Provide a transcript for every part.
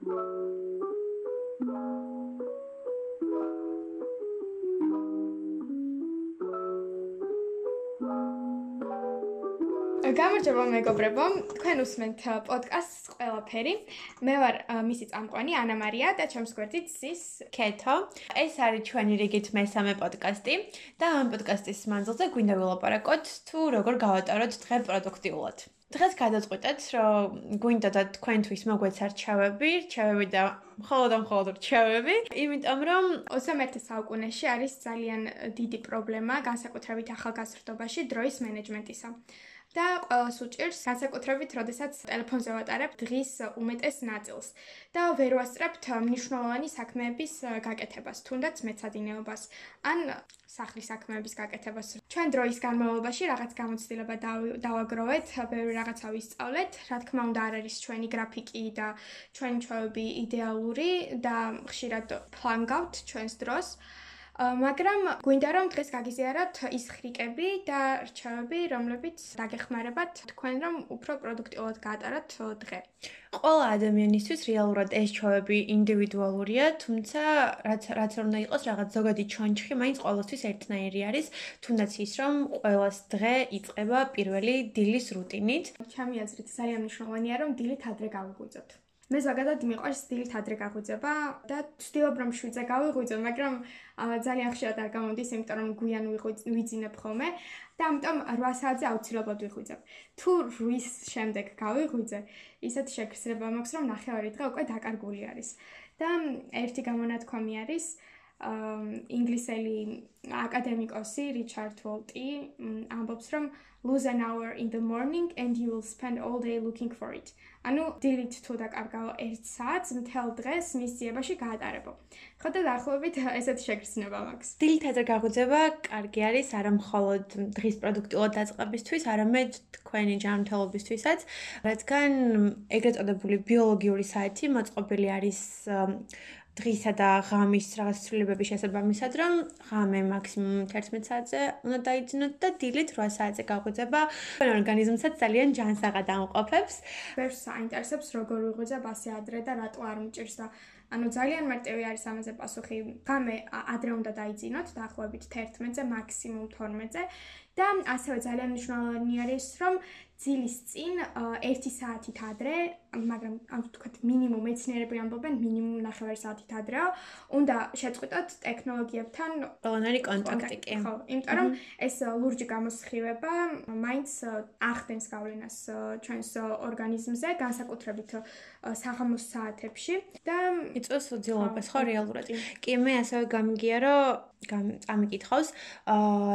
გამარჯობა მეგობრებო, თქვენ უსმენთ პოდკასტს ყველაფერი. მე ვარ მისი წამყვანი ანა მარია და ჩემს გვერდით ზის კეთო. ეს არის ჩვენი რიგით მესამე პოდკასტი და ამ პოდკასტის მანძილზე გვინდა ვილაპარაკოთ თუ როგორ გავატაროთ დღე პროდუქტიულად. დღეს გადაწყვეტეთ, რომ გვინდა და თქვენთვის მოგვეცა რჩევები, რჩევები და მხოლოდ მხოლოდ რჩევები, იმიტომ რომ 21 საუკუნეში არის ძალიან დიდი პრობლემა განსაკუთრებით ახალგაზრდობაში დროის მენეჯმენტისა. და ყოველს უჭირს განსაკუთრებით, როდესაც ტელეფონზე ვატარებ დღის უმეტეს ნაწილს და ვერ ვასწრებთ მნიშვნელოვანი საქმეების გაკეთებას, თუნდაც მეცადინეობას ან სახლის საქმეების გაკეთებას. ჩვენ დროის განმავლობაში რაღაც გამოცდილება დავაგროვეთ, ბევრი რაღაცა ვისწავლეთ. რა თქმა უნდა, არ არის ჩვენი გრაფიკი და ჩვენი ჩვევები იდეალური და ხშირად ფლანგავთ ჩვენს დროს. მაგრამ გვინდა რომ დღეს გაგიზიაროთ ის ხრიკები და რჩევები, რომლებიც დაგეხმარებათ თქვენ რომ უფრო პროდუქტიულად გაატაროთ დღე. ყველა ადამიანისთვის რეალურად ეს რჩევები ინდივიდუალურია, თუმცა რაც რაც უნდა იყოს რაღაც ზოგადი ჩონჩხი, მაინც ყოველთვის ერთნაირი არის, თუნდაც ის რომ ყოველას დღე იწყება პირველი დილის რუტინით. ჩემი აზრით ძალიან მნიშვნელოვანია რომ დილით ადრე გავიღვიძოთ. მე ზოგადად მიყვარს დილით ადრე გაღვიძება და ვცდილობ რომ შვიდზე გავიღვიძო, მაგრამ ძალიან ხშირად არ გამოდის, იმიტომ რომ გვიან ვიძინებ ხოლმე და ამიტომ 8 საათზე აუცილებლად ვიღვიძებ. თუ 8-ის შემდეგ გავიღვიძე, ისეთ შეგრძნება მაქვს, რომ 9:00 დღე უკვე დაკარგული არის. და ერთი გამონათქვამი არის ინგლისელი აკადემიკოსი რიჩარდ ვოლტი ამბობს რომ lose an hour in the morning and you will spend all day looking for it. ანუ დილით თუ დაკარგავ 1 საათს მთელ დღეს მის ძიებაში გაატარებო. ხო და დაახლოებით ესეთი შეგრძნება მაქვს. დილით აზრ გაღვიძება კარგი არის არა მხოლოდ დღის პროდუქტიულად დაწყებისთვის, არამედ თქვენი ჯანმრთელობისთვისაც, რადგან ეგრეთ წოდებული ბიოლოგიური საათი მოწყობილი არის დღისა და ღამის რაღაც ცვლილებების შესაბამისად, რომ ღამე მაქსიმუმ 11 საათზე უნდა დაიძინოთ და დილით 8 საათზე გაღვიძება. ორგანიზმსაც ძალიან ჯანსაღად ამყოფებს. ვერ საინტერესებს როგორ ვიღვიძებ ასე ადრე და რატო არ მჭირს და ანუ ძალიან მარტივი არის ამაზე პასუხი. ღამე ადრე უნდა დაიძინოთ, დაახლოებით 11-ზე, მაქსიმუმ 12-ზე და ასევე ძალიან მნიშვნელოვანი არის, რომ ძილის წინ 1 საათით ადრე, მაგრამ ამ თქვათ მინიმუმ მეცნიერები ამბობენ მინიმუმ 9 საათით ადრე, უნდა შეწყვიტოთ ტექნოლოგიებთან ყველანაირი კონტაქტი. ხო, იმიტომ რომ ეს ლურჯი გამოსხივება მაინც ახდენს გავლენას ჩვენს ორგანიზმზე, განსაკუთრებით საღამოს საათებში და იწვევს უძილობას ხო რეალურად. კი მე ასევე გამიგია რომ გამიკითხავს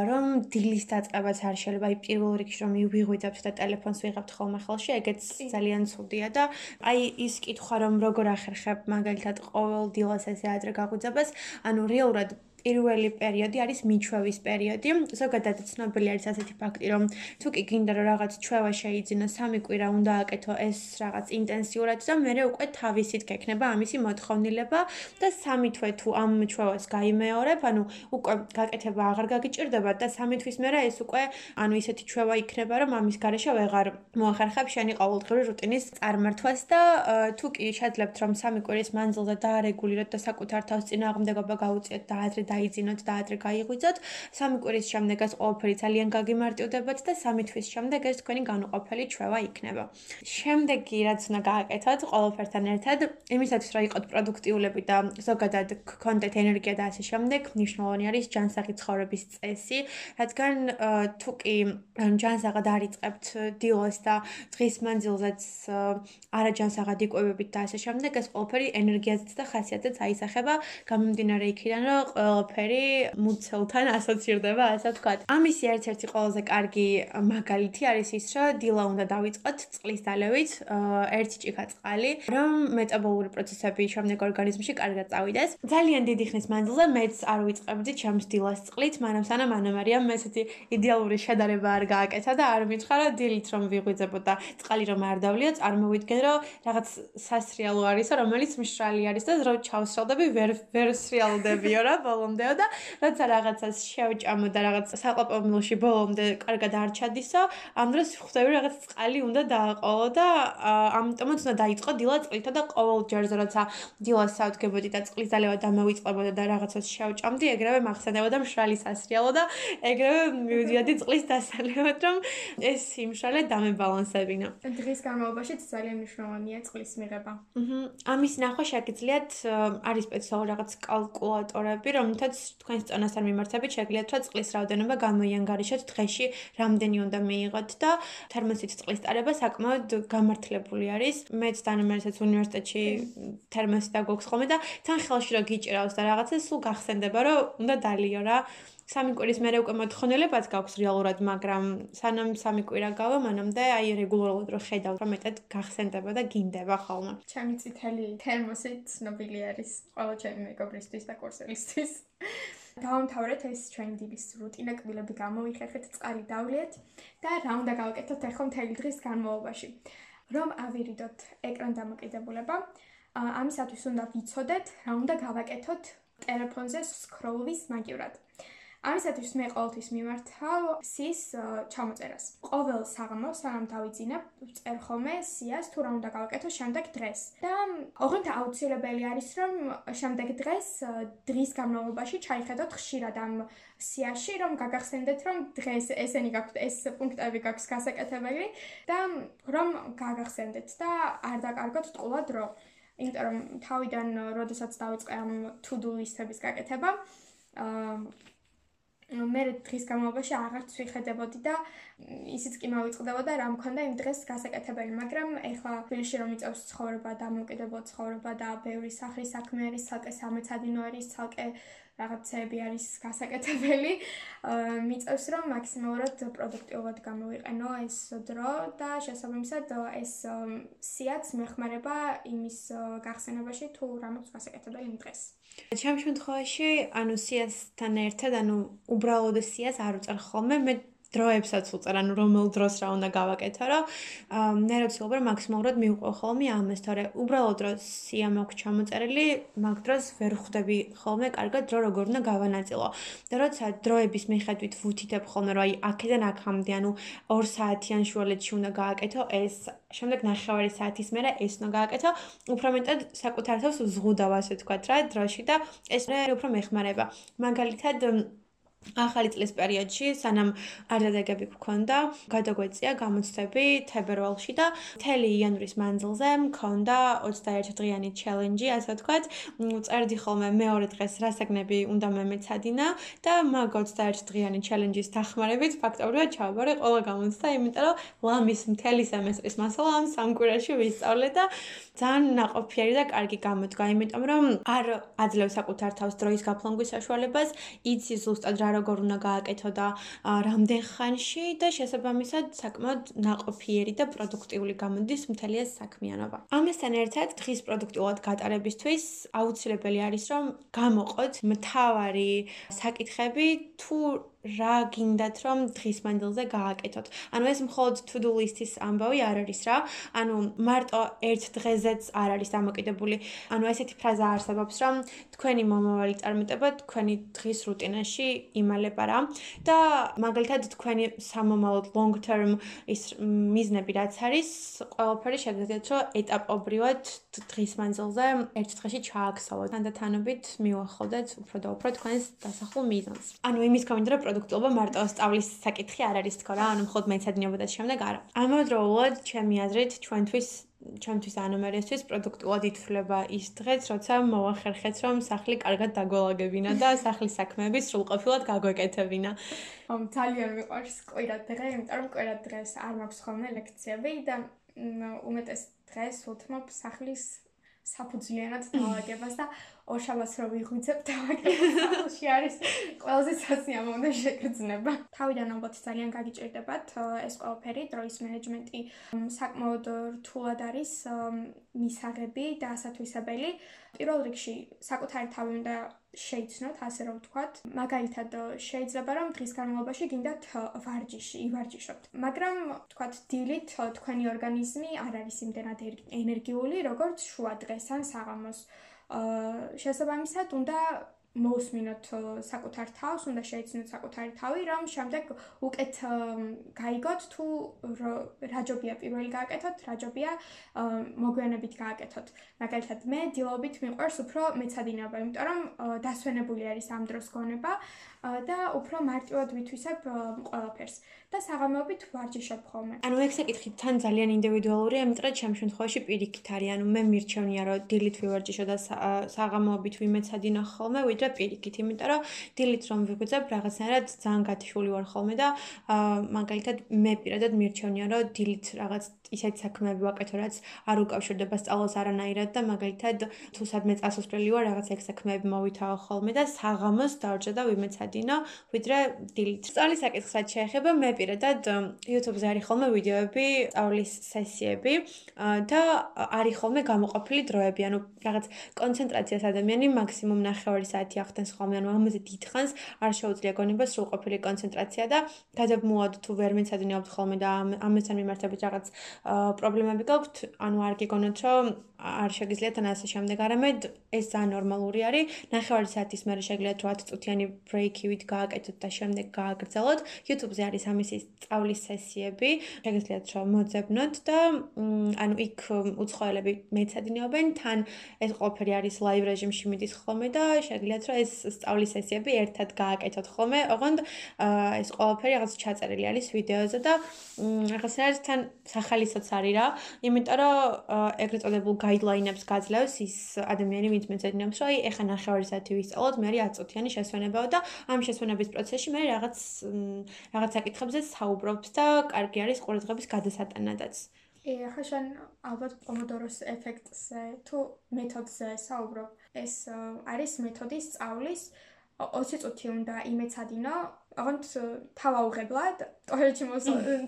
რომ დილის დაწყებაც არ შეიძლება აი პირველ რიგში რომ ვიღვიძებთ და ტელეფონს ვიღებთ ხოლმე ხელში ეგეც ძალიან ცუდია და აი ის კითხვა რომ როგორ ახერხებ მაგალითად ყოველ დილას ესე ადრე გაღვიძებას ანუ რეალურად პირველი პერიოდი არის მიჩვევის პერიოდი. ზოგადად ცნობილი არის ასეთი ფაქტი, რომ თუ კი გინდა რომ რაღაც ჩვევა შეიძინო, სამი კვირა უნდა აკეთო ეს რაღაც ინტენსიურად და მეორე უკვე თავისით გექნება ამისი მოთხოვნილება და სამი თვე თუ ამ ჩვევას გაიმეორებ, ანუ უკვე გაკეთება აღარ გაგიჭირდება და სამი თვის მერე ეს უკვე ანუ ისეთი ჩვევა იქნება, რომ ამის გარეშე ვეღარ მოახერხებ შენი ყოველდღიური რუტინის წარმართვას და თუ კი შეძლებთ რომ სამი კვირის მანძილზე დაარეგულიროთ და საკუთარ თავს წინააღმდეგობა გაუწიოთ და ადრე დაიძინოთ და ადრე გაიღვიძოთ. სამი კვირის შემდეგ ეს ყველაფერი ძალიან გაგიმარტივდებათ და სამი თვის შემდეგ ეს თქვენი განუყოფელი ჩვევა იქნება. შემდეგი რაც უნდა გააკეთოთ ყველაფერთან ერთად, იმისათვის რომ იყოთ პროდუქტიულები და ზოგადად გქონდეთ ენერგია და ასე შემდეგ, მნიშვნელოვანი არის ჯანსაღი ცხოვრების წესი, რადგან თუ კი ჯანსაღად არიწყებთ დილოს და დღის მანძილზეც არაჯანსაღად იკვებებით და ასე შემდეგ, ეს ყველაფერი ენერგიაზეც და ხასიათზეც აისახება, გამომდინარე იქიდან, რომ ყველაფერი მუცელთან ასოცირდება, ასე ვთქვათ. ამისი ერთ-ერთი ყველაზე კარგი მაგალითი არის ის, რომ დილა უნდა დავიწყოთ წყლის დალევით, ერთი ჭიქა წყალი, რომ მეტაბოლური პროცესები შემდეგ ორგანიზმში კარგად წავიდეს. ძალიან დიდი ხნის მანძილზე მეც არ ვიწყებდი ჩემს დილას წყლით, მანამ სანამ ანამარიამ ესეთი იდეალური შედარება არ გააკეთა და არ მითხარა დილით რომ ვიღვიძებო და წყალი რომ არ დავლიო, წარმოვიდგენ რომ რაღაც სასრიალო არის, რომელიც მშრალი არის და რო ჩავსრალდები ვერ ვერ სრიალდებიო რა ბოლო ბოლომდეო და როცა რაღაცას შევჭამო და რაღაც საყლაპო მილში ბოლომდე კარგად არ ჩადისო, ამ დროს ხვდები რაღაც წყალი უნდა დააყოლო და ამიტომაც უნდა დაიწყო დილა წყლითა და ყოველ ჯერზე როცა დილას საუდგებოდი და წყლის ძალევა დამოვიწყებოდა და რაღაცას შევჭამდი, ეგრევე მახსენებოდა მშრალი სასრიალო და ეგრევე მივიდიოდი წყლის დასალევად, რომ ეს სიმშრალე დამებალანსებინა. დღის განმავლობაში ძალიან მნიშვნელოვანია წყლის მიღება. აჰა, ამის ნახვა შეგიძლიათ არის სპეციალური რაღაც კალკულატორები, რომლითაც თქვენ სწონასთან მიმართებით შეგიძლიათ რა წყლის რაოდენობა გამოიანგარიშოთ დღეში, რამდენი უნდა მიიღოთ და თერმოსით წყლის ტარება საკმაოდ გამართლებული არის. მეც დანამერსაც უნივერსიტეტში თერმოსი დაგვაქვს ხოლმე და თან ხელში რო გიჭირავს და რაღაცა სულ გახსენდება, რომ უნდა დალიო რა. სამი კვირის მერე უკვე მოთხოვნილებაც გაქვს რეალურად, მაგრამ სანამ სამი კვირა გავა, მანამდე აი რეგულარულად რო ხედავ, რომ მეტად გახსენდება და გინდება ხოლმე. ჩემი წითელი თერმოსი ცნობილი არის ყველა ჩემი მეგობრისთვის და კურსელისთვის. დავამთავრეთ ეს ჩვენი დილის რუტინა, კბილები გამოვიხერხეთ, წყალი დავლიეთ და რა უნდა გავაკეთოთ ახლა მთელი დღის განმავლობაში. რომ ავირიდოთ ეკრან დამოკიდებულება, ამისათვის უნდა ვიცოდეთ, რა უნდა გავაკეთოთ ტელეფონზე სკროლვის მაგივრად. ამისათვის მე ყოველთვის მიმართავ სის ჩამოწერას. ყოველ საღამოს სანამ დავიძინებ, წერ ხოლმე სიას თუ რა უნდა გავაკეთო შემდეგ დღეს. და ოღონდ აუცილებელი არის რომ შემდეგ დღეს დღის განმავლობაში ჩაიხედოთ ხშირად ამ სიაში, რომ გაგახსენდეთ რომ დღეს ესენი გაქვთ, ეს პუნქტები გაქვს გასაკეთებელი და რომ გაგახსენდეთ და არ დაკარგოთ ტყუა დრო. იმიტომ რომ თავიდან როდესაც დავიწყე ამ to-do list-ების გაკეთება, აა მე დღის განმავლობაში აღარც ვიხედებოდი და ისიც კი მოვიწყდებოდა რა მქონდა იმ დღეს გასაკეთებელი, მაგრამ ეხლა ფილში რომ იწევს ცხოვრება და მოკიდებო ცხოვრება და ბევრი სახლის საქმე არის, ცალკე სამეცადინო არის, ცალკე რაღაცები არის გასაკეთებელი, მიწევს რომ მაქსიმალურად პროდუქტიულად გამოვიყენო ეს დრო და შესაბამისად ეს სიაც მეხმარება იმის გახსენებაში თუ რამაც გასაკეთებელი იმ დღეს. ჩემ შემთხვევაში, ანუ სიასთან ერთად, ანუ უბრალოდ სიას არ უწერ ხოლმე, მე დროებსაც უწერ, ანუ რომელ დროს რა უნდა გავაკეთო, რომ მე როცილობ რომ მაქსიმალურად მივყვე ხოლმე ამას, თორე უბრალოდ რო სია მაქვს ჩამოწერილი, მაგ დროს ვერ ხვდები ხოლმე კარგად დრო როგორ უნდა გავანაწილო. და როცა დროების მიხედვით ვუთითებ ხოლმე, რომ აი აქედან აქამდე, ანუ 2 საათიან შუალედში უნდა გააკეთო ეს, შემდეგ ნახევარი საათის მერე ეს უნდა გააკეთო, უფრო მეტად საკუთარ თავს ზღუდავ ასე თქვა რა დროში და ეს მე უფრო მეხმარება. მაგალითად ახალი წლის პერიოდში, სანამ არდადეგები გქონდა, გადაგვეწია გამოცდები თებერვალში და მთელი იანვრის მანძილზე მქონდა 21 დღიანი ჩელენჯი, ასე ვთქვათ, წერდი ხოლმე მეორე დღეს რა საგნები უნდა მემეცადინა და მაგ 21 დღიანი ჩელენჯის დახმარებით ფაქტობრივად ჩავაბარე ყველა გამოცდა, იმიტომ რომ ლამის მთელი სემესტრის მასალა ამ სამ კვირაში ვისწავლე და ძალიან ناყოფიერი და კარგი გამოდგა, იმიტომ რომ არ აძლევს საკუთარ თავს დროის გაფლანგვის საშუალებას, იცი ზუსტად რა როგორ უნდა გააკეთო და რამდენ ხანში და შესაბამისად საკმაოდ ناყოფიერი და პროდუქტიული გამოდის მთელი ეს საქმიანობა. ამასთან ერთად დღის პროდუქტიულად გატარებისთვის აუცილებელი არის რომ გამოყოთ მთავარი საკითხები თუ რა გინდათ რომ დღის მანძილზე გააკეთოთ. ანუ ეს მხოლოდ to-do list-ის ამბავი არ არის რა. ანუ მარტო ერთ დღეზეც არ არის დამოკიდებული. ანუ ესეთი ფრაზა არსებობს რომ თქვენი მომავალი წარმატება თქვენი დღის რუტინაში იმალება რა. და მაგალითად თქვენი სამომავლო long term ის მიზნები რაც არის, ყველაფერი შეგიძლიათ რომ ეტაპობრივად დღის მანძილზე ერთ დღეში ჩააქსოვოთ. თანდათანობით მიუახლოვდეთ უფრო და უფრო თქვენს დასახულ მიზანს. ანუ იმის გამო რომ პროდუქტულობა მარტო სწავლის საკითხი არ არის თქო რა, ანუ მხოლოდ მეცადინეობა და შემდეგ არა. ამავდროულად, ჩემი აზრით, ჩვენთვის ჩვენთვის ანომერისთვის პროდუქტულად ითვლება ის დღეც, როცა მოახერხეთ, რომ სახლი კარგად დაგოლაგებინა და სახლის საქმეები სრულყოფილად გაგვეკეთებინა. ამ ძალიან მიყვარს კვირა დღე, იმიტომ რომ კვირა დღეს არ მაქვს ხოლმე ლექციები და უმეტეს დღეს უთმობ სახლის საფუძვლიანად დაალაგებას და ორშაბათს რო ვიღვიძებ დავაკეთე არის ყველაზე სასიამოვნო შეგრძნება. თავიდან ალბათ ძალიან გაგიჭირდებათ ეს ყველაფერი დროის მენეჯმენტი საკმაოდ რთულად არის მისაღები და ასათვისებელი. პირველ რიგში საკუთარი თავი უნდა შეიცნოთ, ასე რომ ვთქვათ. მაგალითად შეიძლება რომ დღის განმავლობაში გინდათ ვარჯიში, ივარჯიშოთ. მაგრამ ვთქვათ დილით თქვენი ორგანიზმი არ არის იმდენად ენერგიული, როგორც შუა დღეს ან საღამოს. შესაბამისად უნდა მოусმინოთ საკუთარ თავს, უნდა შეიცნოთ საკუთარი თავი, რომ შემდეგ უკეთ გაიგოთ თუ რა ჯობია პირველი გააკეთოთ, რა ჯობია მოგვიანებით გააკეთოთ. მაგალითად, მე დილობით მიყვარს უფრო მეცადინეობა, იმიტომ რომ დასვენებული არის ამ დროს გონება და უფრო მარტივად ვითვისებ ყველაფერს. და საღამოობით ვარჯიშობ ხოლმე. ანუ ეგ საკითხი თან ძალიან ინდივიდუალურია, იმიტომ რომ ჩემ შემთხვევაში პირიქით არის, ანუ მე მირჩევნია რომ დილით ვივარჯიშო და საღამოობით ვიმეცადინო ხოლმე, ვიდრე პირიქით, იმიტომ რომ დილით რომ ვიგვიძებ რაღაცნაირად ძალიან გათიშული ვარ ხოლმე და მაგალითად მე პირადად მირჩევნია რომ დილით რაღაც ისეთი საქმეები ვაკეთო, რაც არ უკავშირდება სწავლას არანაირად და მაგალითად თუ სადმე წასასვლელი ვარ, რაღაც ეგ საქმეები მოვითაო ხოლმე და საღამოს დავჭა და ვიმეცადინო, ვიდრე დილით. სწავლის საკითხსაც შეეხება მე პირადად YouTube-ზე არის ხოლმე ვიდეოები, სწავლის სესიები და არის ხოლმე გამოყოფილი დროები, ანუ რაღაც კონცენტრაციას ადამიანი მაქსიმუმ 9 საათი ახდენს ხოლმე, ანუ ამაზე დიდხანს არ შეუძლია გონება სრულყოფილი კონცენტრაცია და გადაბმულად თუ ვერ მეცადინეობთ ხოლმე და ამასთან მიმართებით რაღაც პრობლემები გაქვთ, ანუ არ გიგონოთ, რომ არ შეგიძლიათ ან ასე შემდეგ, არამედ ეს ძალიან ნორმალური არის. ნახევარი საათის მერე შეგიძლიათ 10 წუთიანი ბრეიქივით გააკეთოთ და შემდეგ გააგრძელოთ. YouTube-ზე არის ამისი სწავლის სესიები, შეგიძლიათ რომ მოძებნოთ და ანუ იქ უცხოელები მეცადინეობენ, თან ეს ყველაფერი არის live რეჟიმში მიდის ხოლმე და შეგიძლიათ რომ ეს სწავლის სესიები ერთად გააკეთოთ ხოლმე. ოღონდ ეს ყველაფერი რაღაც ჩაწერილი არის ვიდეოზე და რაღაცნაირად თან სახალისოც არის რა, იმიტომ რომ ეგრეთ წოდებულ guideline-ებს გაძლევს ის ადამიანი, ვინც მეცადინეობს, რომ აი ეხა ნახევარი საათი ვისწავლოთ, მე 10 წუთიანი შესვენებაა და ამ შესვენების პროცესში მე რაღაც რაღაც საკითხებზე საუბრობთ და კარგი არის ყურადღების გადასატანადაც. ე ახლა შენ ალბათ პომოდოროს ეფექტზე თუ მეთოდზე საუბრობ. ეს არის მეთოდი სწავლის 20 წუთი უნდა იმეცადინო, აღონთ თავაუღებლად, ტოილეტში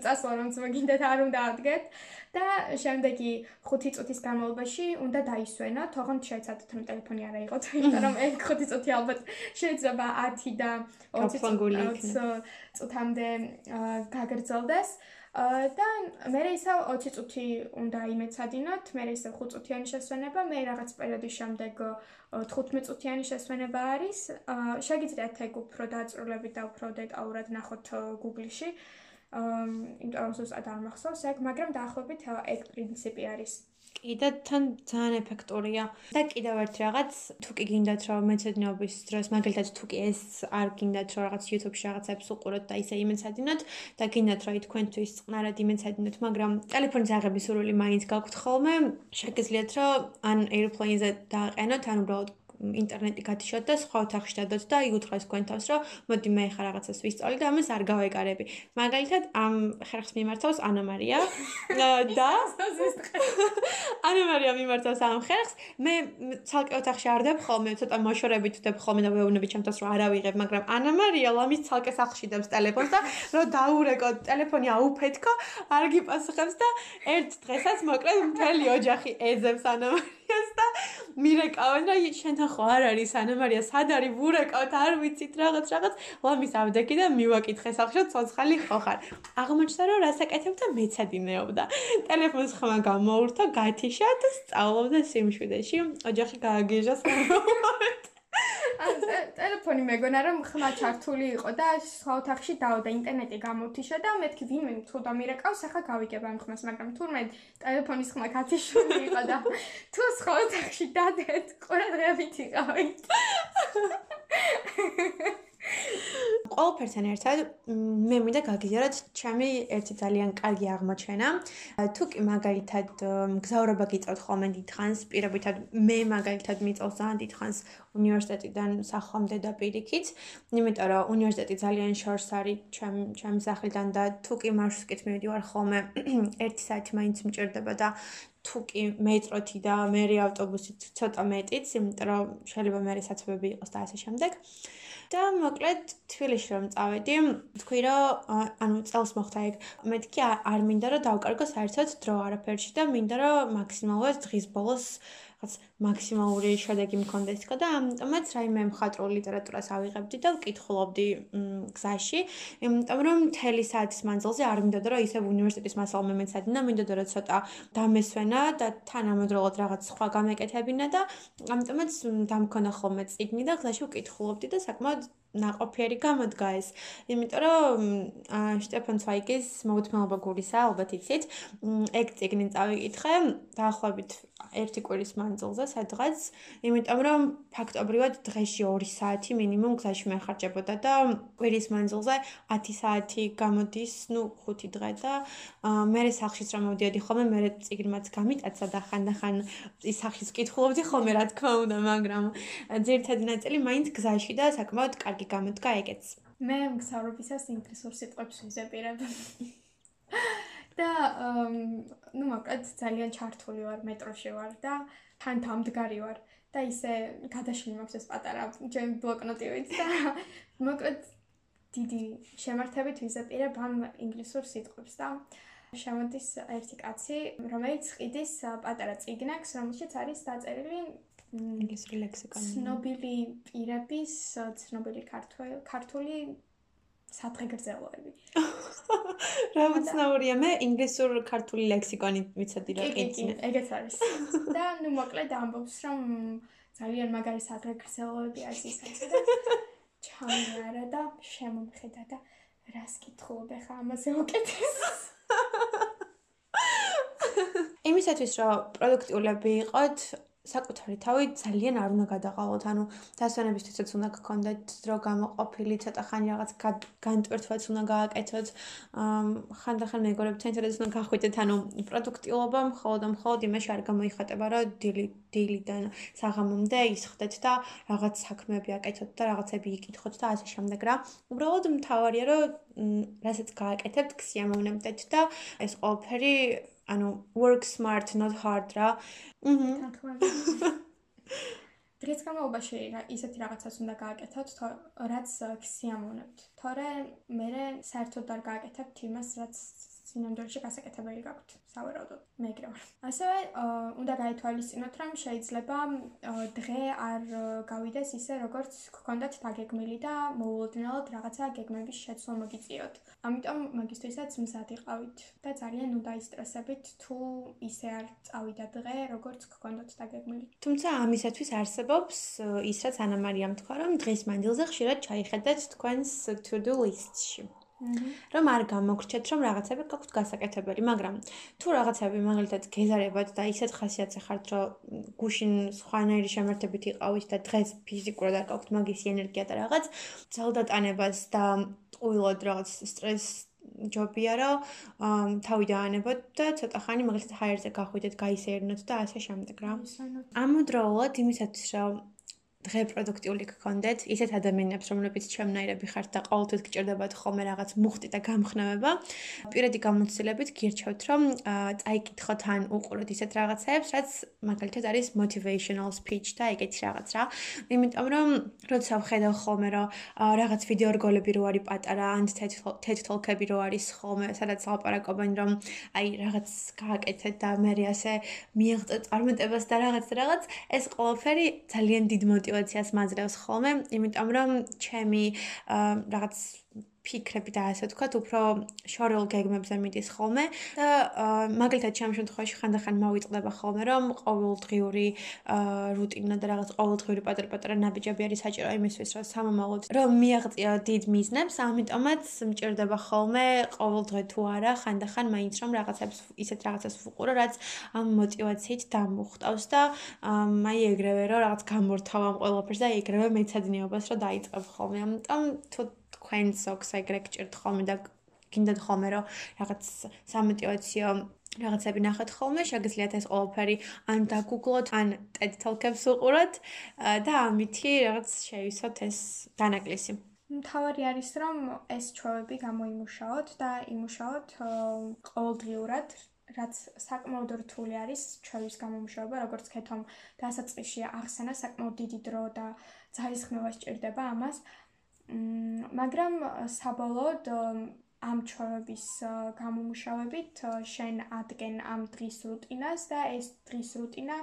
წასვლა რომ მოგინდათ არ უნდა ადგეთ. და შემდეგი 5 წუთის განმავლობაში უნდა დაისვენოთ, აღონთ შეეცადოთ რომ ტელეფონი არ აიღოთ, იმიტომ რომ ეგ 5 წუთი ალბათ შეიძლება 10 და 20 წუთამდე გაგრძელდეს. და მე ისე 20 წუთი უნდა იმეცადინოთ, მე ისე 5 წუთიანი შესვენება, მე რაღაც პერიოდის შემდეგ 15 წუთიანი შესვენება არის. შეგიძლიათ ეგ უფრო დაწვრილებით და უფრო დეტალურად ნახოთ Google-ში. აა იმიტომ რომ ზუსტად არ მახსოვს ეგ, მაგრამ დაახლოებით ეგ პრინციპი არის. კი და თან ძალიან ეფექტურია. და კიდევ ერთ რაღაც, თუ კი გინდათ რომ მეცადინეობის დროს, მაგალითად თუ კი ეს არ გინდათ რომ რაღაც YouTube-ში რაღაცებს უყუროთ და ისე იმეცადინოთ და გინდათ რომ თქვენთვის წყნარად იმეცადინოთ, მაგრამ ტელეფონის აღების სურვილი მაინც გაქვთ ხოლმე, შეგიძლიათ რომ ან airplane-ზე დააყენოთ, ან უბრალოდ ინტერნეტი გათიშოთ და სხვა ოთახში დადოთ და იგი უთხრას თქვენთავს, რომ მოდი მე ხარ რაღაცას ვისწავლი და ამას არ გავეკარები. მაგალითად, ამ ხერხს მიმართავს ანა მარია და ანა მარია მიმართავს ამ ხერხს. მე ცალკე ოთახში არ დებ ხოლმე, ცოტა მოშორებით ვდებ ხოლმე და ვეუბნები ჩემთავს, რომ არ ავიღებ, მაგრამ ანა მარია ლამის ცალკე სახლში დებს ტელეფონს და რომ დაურეკო ტელეფონი აუფეთქო, არ გიპასუხებს და ერთ დღესაც მოკლედ მთელი ოჯახი ეძებს ანა მარიას და მირეკავენ და შენთან ხო არ არის ანა მარია სად არის ვურეკავთ არ ვიცით რაღაც რაღაც. ლამის ავდექი და მივაკითხე სახშო ცოცხალი ხო ხარ აღმოჩნდა რომ რასაკეთებ და მეცადინეობდა. ტელეფონს ხმა გამოურთო გათიშა და სწავლობდა სიმშვიდეში. ოჯახი გააგიჟა სამომენტ ტელეფონი მეგონა რომ ხმა ჩართული იყო და სხვა ოთახში დაოდა ინტერნეტი გამოვთიშა და მეთქი ვინმე თუ დამირეკავს ახლა გავიგებ ამ ხმას მაგრამ თურმე ტელეფონის ხმა კათიშვილი იყო და თუ სხვა ოთახში დადეთ ყურადღებით იყავით ყველაფერთან ერთად მე მინდა გაგიზარდეთ ჩემი ერთი ძალიან კარგი აღმოჩენა. თუ კი მაგალითად გზაურობა გიწევთ ხოლმე დიდხანს, პირობითად მე მაგალითად მიწევს ძალიან დიდხანს უნივერსიტეტიდან სახლამდე და პირიქით, იმიტომ რომ უნივერსიტეტი ძალიან შორს არის ჩემ ჩემ სახლიდან და თუ კი მარშრუტით მივიდივარ ხოლმე 1 საათი მაინც მჭირდება და თუ კი მეტროთი და მერი ავტობუსით ცოტა მეტიც, იმიტომ რომ შეიძლება მერი საცობები იყოს და ასე შემდეგ. და მოკლედ თბილისში რომ წავედი, თქვი რომ ანუ წელს მოხდა ეგ. მეთქი არ მინდა რომ დავკარგო საერთოდ დრო არაფერში და მინდა რომ მაქსიმალურად დღის ბოლოს რაღაც მაქსიმალური შედეგი მქონდეს თქო და ამიტომაც რაიმე მხატვრულ ლიტერატურას ავიღებდი და ვკითხულობდი გზაში იმიტომ რომ მთელი საათის მანძილზე არ მინდოდა რომ ისევ უნივერსიტეტის მასალმე მეცადინა მინდოდა რომ ცოტა დამესვენა და თანამედროვედ რაღაც სხვა გამეკეთებინა და ამიტომაც დამქონა ხოლმე წიგნი და გზაში ვკითხულობდი და საკმაოდ ნაყოფიერი გამოდგა ეს. იმიტომ რომ შტეფან ცვაიგის მოუთმელობა გულისა, ალბათ იცით, ეგ წიგნი წავიკითხე, დაახლოებით ერთი კვირის მანძილზე სადღაც, იმიტომ რომ ფაქტობრივად დღეში 2 საათი მინიმუმ გზაში მეხარჯებოდა და კვირის მანძილზე 10 საათი გამოდის, ну 5 დღე და მე სახშიც რომ მოვდიოდი ხოლმე, მე წიგნმაც გამიტაცა და ხანდახან ის სახშიც კითხულობდი ხოლმე, რა თქმა უნდა, მაგრამ ძირითადი ნაწილი მაინც გზაში და საკმაოდ კარგი გამოდგა ეგეც. მე მგზავრობისას ინგლისურ სიტყვებს ვიზეპირებ. და ну მოკლედ ძალიან ჩართული ვარ მეტროში ვარ და თან თამდგარი ვარ და ისე გადაშლი მაქვს ეს პატარა ჩემი ბლოკნოტივით და მოკლედ დიდი შემართებით ვიზაპირებ ამ ინგლისურ სიტყვებს და შემოდის ერთი კაცი რომელიც ყიდის პატარა წიგნაკს რომელშიც არის დაწერილი ინგლისური ლექსიკონი ცნობილი პირების ცნობილი ქართული სათხეგრძელოები. რა უცნაურია მე ინგლისურ ქართული ლექსიკონი ვიცოდი რა ყიდი. ეგეც არის. და ნუ მოკლედ ამბობს რომ ძალიან მაგარი სათხეგრძელოები არის ისე და ჩამარა და შემომხედა და რას კითხულობ ხა ამაზე უკეთეს. იმისათვის რომ პროდუქტიულები იყოთ საკუთარი თავი ძალიან არ უნდა გადაყავოთ. ანუ დასვენებისთვისაც უნდა გქონდეთ დრო გამოყოფილი, ცოტა ხანი რაღაც განტვირთვაც უნდა გააკეთოთ. ხანდახან მეგობრებთან ერთად უნდა გახვიდეთ, ანუ პროდუქტიულობა მხოლოდ მხოლოდ იმაში არ გამოიხატება, რომ დილი დილიდან საღამომდე ისხდეთ და რაღაც საქმეები აკეთოთ და რაღაცები იკითხოთ და ასე შემდეგ რა. უბრალოდ მთავარია, რომ რასაც გააკეთებთ, ქსიამოვნებდეთ და ეს ყველაფერი ანუ work smart not hard რა. აჰა. დღეს განმავლობაში ისეთი რაღაცას უნდა გააკეთოთ, რაც ქსიამოვნებთ. თორე მე საერთოდ არ გააკეთებთ იმას, რაც სინამდვილეში გასაკეთებელი გაქვთ. სავარაუდოდ, მეგრე ვარ. ასევე უნდა გაითვალისწინოთ, რომ შეიძლება დღე არ გავიდეს ისე, როგორც გქონდათ დაგეგმილი და მოულოდნელად რაღაცა გეგმების შეცვლა მოგიწიოთ. ამიტომ მაგისთვისაც მზად იყავით და ძალიან უნდა ისტრესებით თუ ისე არ წავიდა დღე, როგორც გქონდათ დაგეგმილი. თუმცა ამისათვის არსებობს ის, რაც ანა მარიამ თქვა, რომ დღის მანძილზე ხშირად ჩაიხედეთ თქვენს to-do list-ში. რომ არ გამოგრჩეთ, რომ რაღაცები გაქვთ გასაკეთებელი, მაგრამ თუ რაღაცები მაგალითად გეზარებათ და ისეთ ხასიათზე ხართ, რომ გუშინ სხვანაირი შემართებით იყავით და დღეს ფიზიკურად არ გაქვთ მაგის ენერგია და რაღაც ძალდატანებას და ტყუილად რაღაც სტრეს ჯობია რომ თავი დაანებოთ და ცოტა ხანი მაგალითად ჰაერზე გახვიდეთ, გაისერნოთ და ასე შემდეგ რა. ამუდროულად იმისათვის რომ დღე პროდუქტიული გქონდეთ, ისეთ ადამიანებს, რომლებიც ჩემნაირები ხართ და ყოველთვის გჭირდებათ ხოლმე რაღაც მუხტი და გამხნევება, პირადი გამოცდილებით გირჩევთ, რომ წაიკითხოთ ან უყუროთ ისეთ რაღაცებს, რაც მაგალითად არის motivational speech და ეგეთი რაღაც რა. იმიტომ რომ როცა ვხედავ ხოლმე, რომ რაღაც ვიდეო რგოლები რო არის პატარა, ან TED Talk-ები რო არის ხოლმე, სადაც ლაპარაკობენ, რომ აი რაღაც გააკეთეთ და მე ასე მიიღწეთ წარმატებას და რაღაც რაღაც, ეს ყველაფერი ძალიან დიდ мотиваციას მაძლევს ხოლმე, იმიტომ რომ ჩემი რაღაც ფიქრები და ასე ვთქვათ, უფრო შორეულ გეგმებზე მიდის ხოლმე და მაგალითად ჩემ შემთხვევაში ხანდახან მოვიწყდება ხოლმე, რომ ყოველდღიური რუტინა და რაღაც ყოველდღიური პატარ-პატარა ნაბიჯები არის საჭირო იმისთვის, რომ სამომავლოდ რომ მიაღწია დიდ მიზნებს, ამიტომაც მჭირდება ხოლმე ყოველდღე თუ არა, ხანდახან მაინც რომ რაღაცებს ისეთ რაღაცას ვუყურო, რაც ამ мотиваციით დამუხტავს და აი ეგრევე რომ რაღაც გამორთავ ამ ყველაფერს და ეგრევე მეცადინეობას რომ დაიწყებ ხოლმე. ამიტომ თუ თქვენ სოქს ეგრე გჭირთ ხოლმე და გინდათ ხოლმე რომ რაღაც სამოტივაციო რაღაცები ნახეთ ხოლმე, შეგიძლიათ ეს ყველაფერი ან დაგუგლოთ, ან TED Talk-ებს უყუროთ და ამითი რაღაც შეივსოთ ეს დანაკლისი. თავარი არის რომ ეს ჩვევები გამოიმუშაოთ და იმუშაოთ ყოველდღიურად რაც საკმაოდ რთული არის ჩვევის გამომუშავება, როგორც ქეთომ დასაწყისში ახსენა საკმაოდ დიდი დრო და ძალისხმევა სჭირდება ამას. მაგრამ საბოლოოდ ამ ჩვევების გამომუშავებით შენ ადგენ ამ დღის რუტინას და ეს დღის რუტინა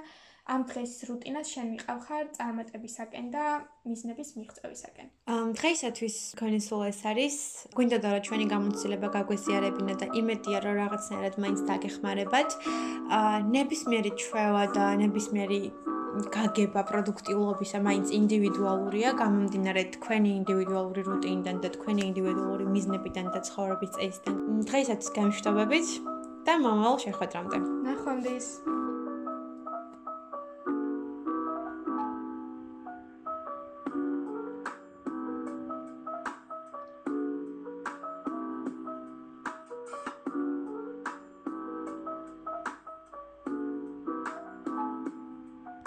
ამ დღეს რუტინას შენ მიყავ ხარ წარმატებისაკენ და მიზნების მიღწევისაკენ. ამ დღეისათვის თქვენი სულ ეს არის. გვინდა და რა ჩვენი გამოცდილება გაგვეზიარებინა და იმედია რომ რაღაცნაირად მაინც დაგეხმარებათ. აა ნებისმიერი ჩვევა და ნებისმიერი გაგება პროდუქტიულობისა მაინც ინდივიდუალურია, გამომდინარე თქვენი ინდივიდუალური რუტინიდან და თქვენი ინდივიდუალური მიზნებიდან და ცხოვრების წესიდან. დღეისათვის გამშვიდობებით და მომავალ შეხვედრამდე. ნახვამდის.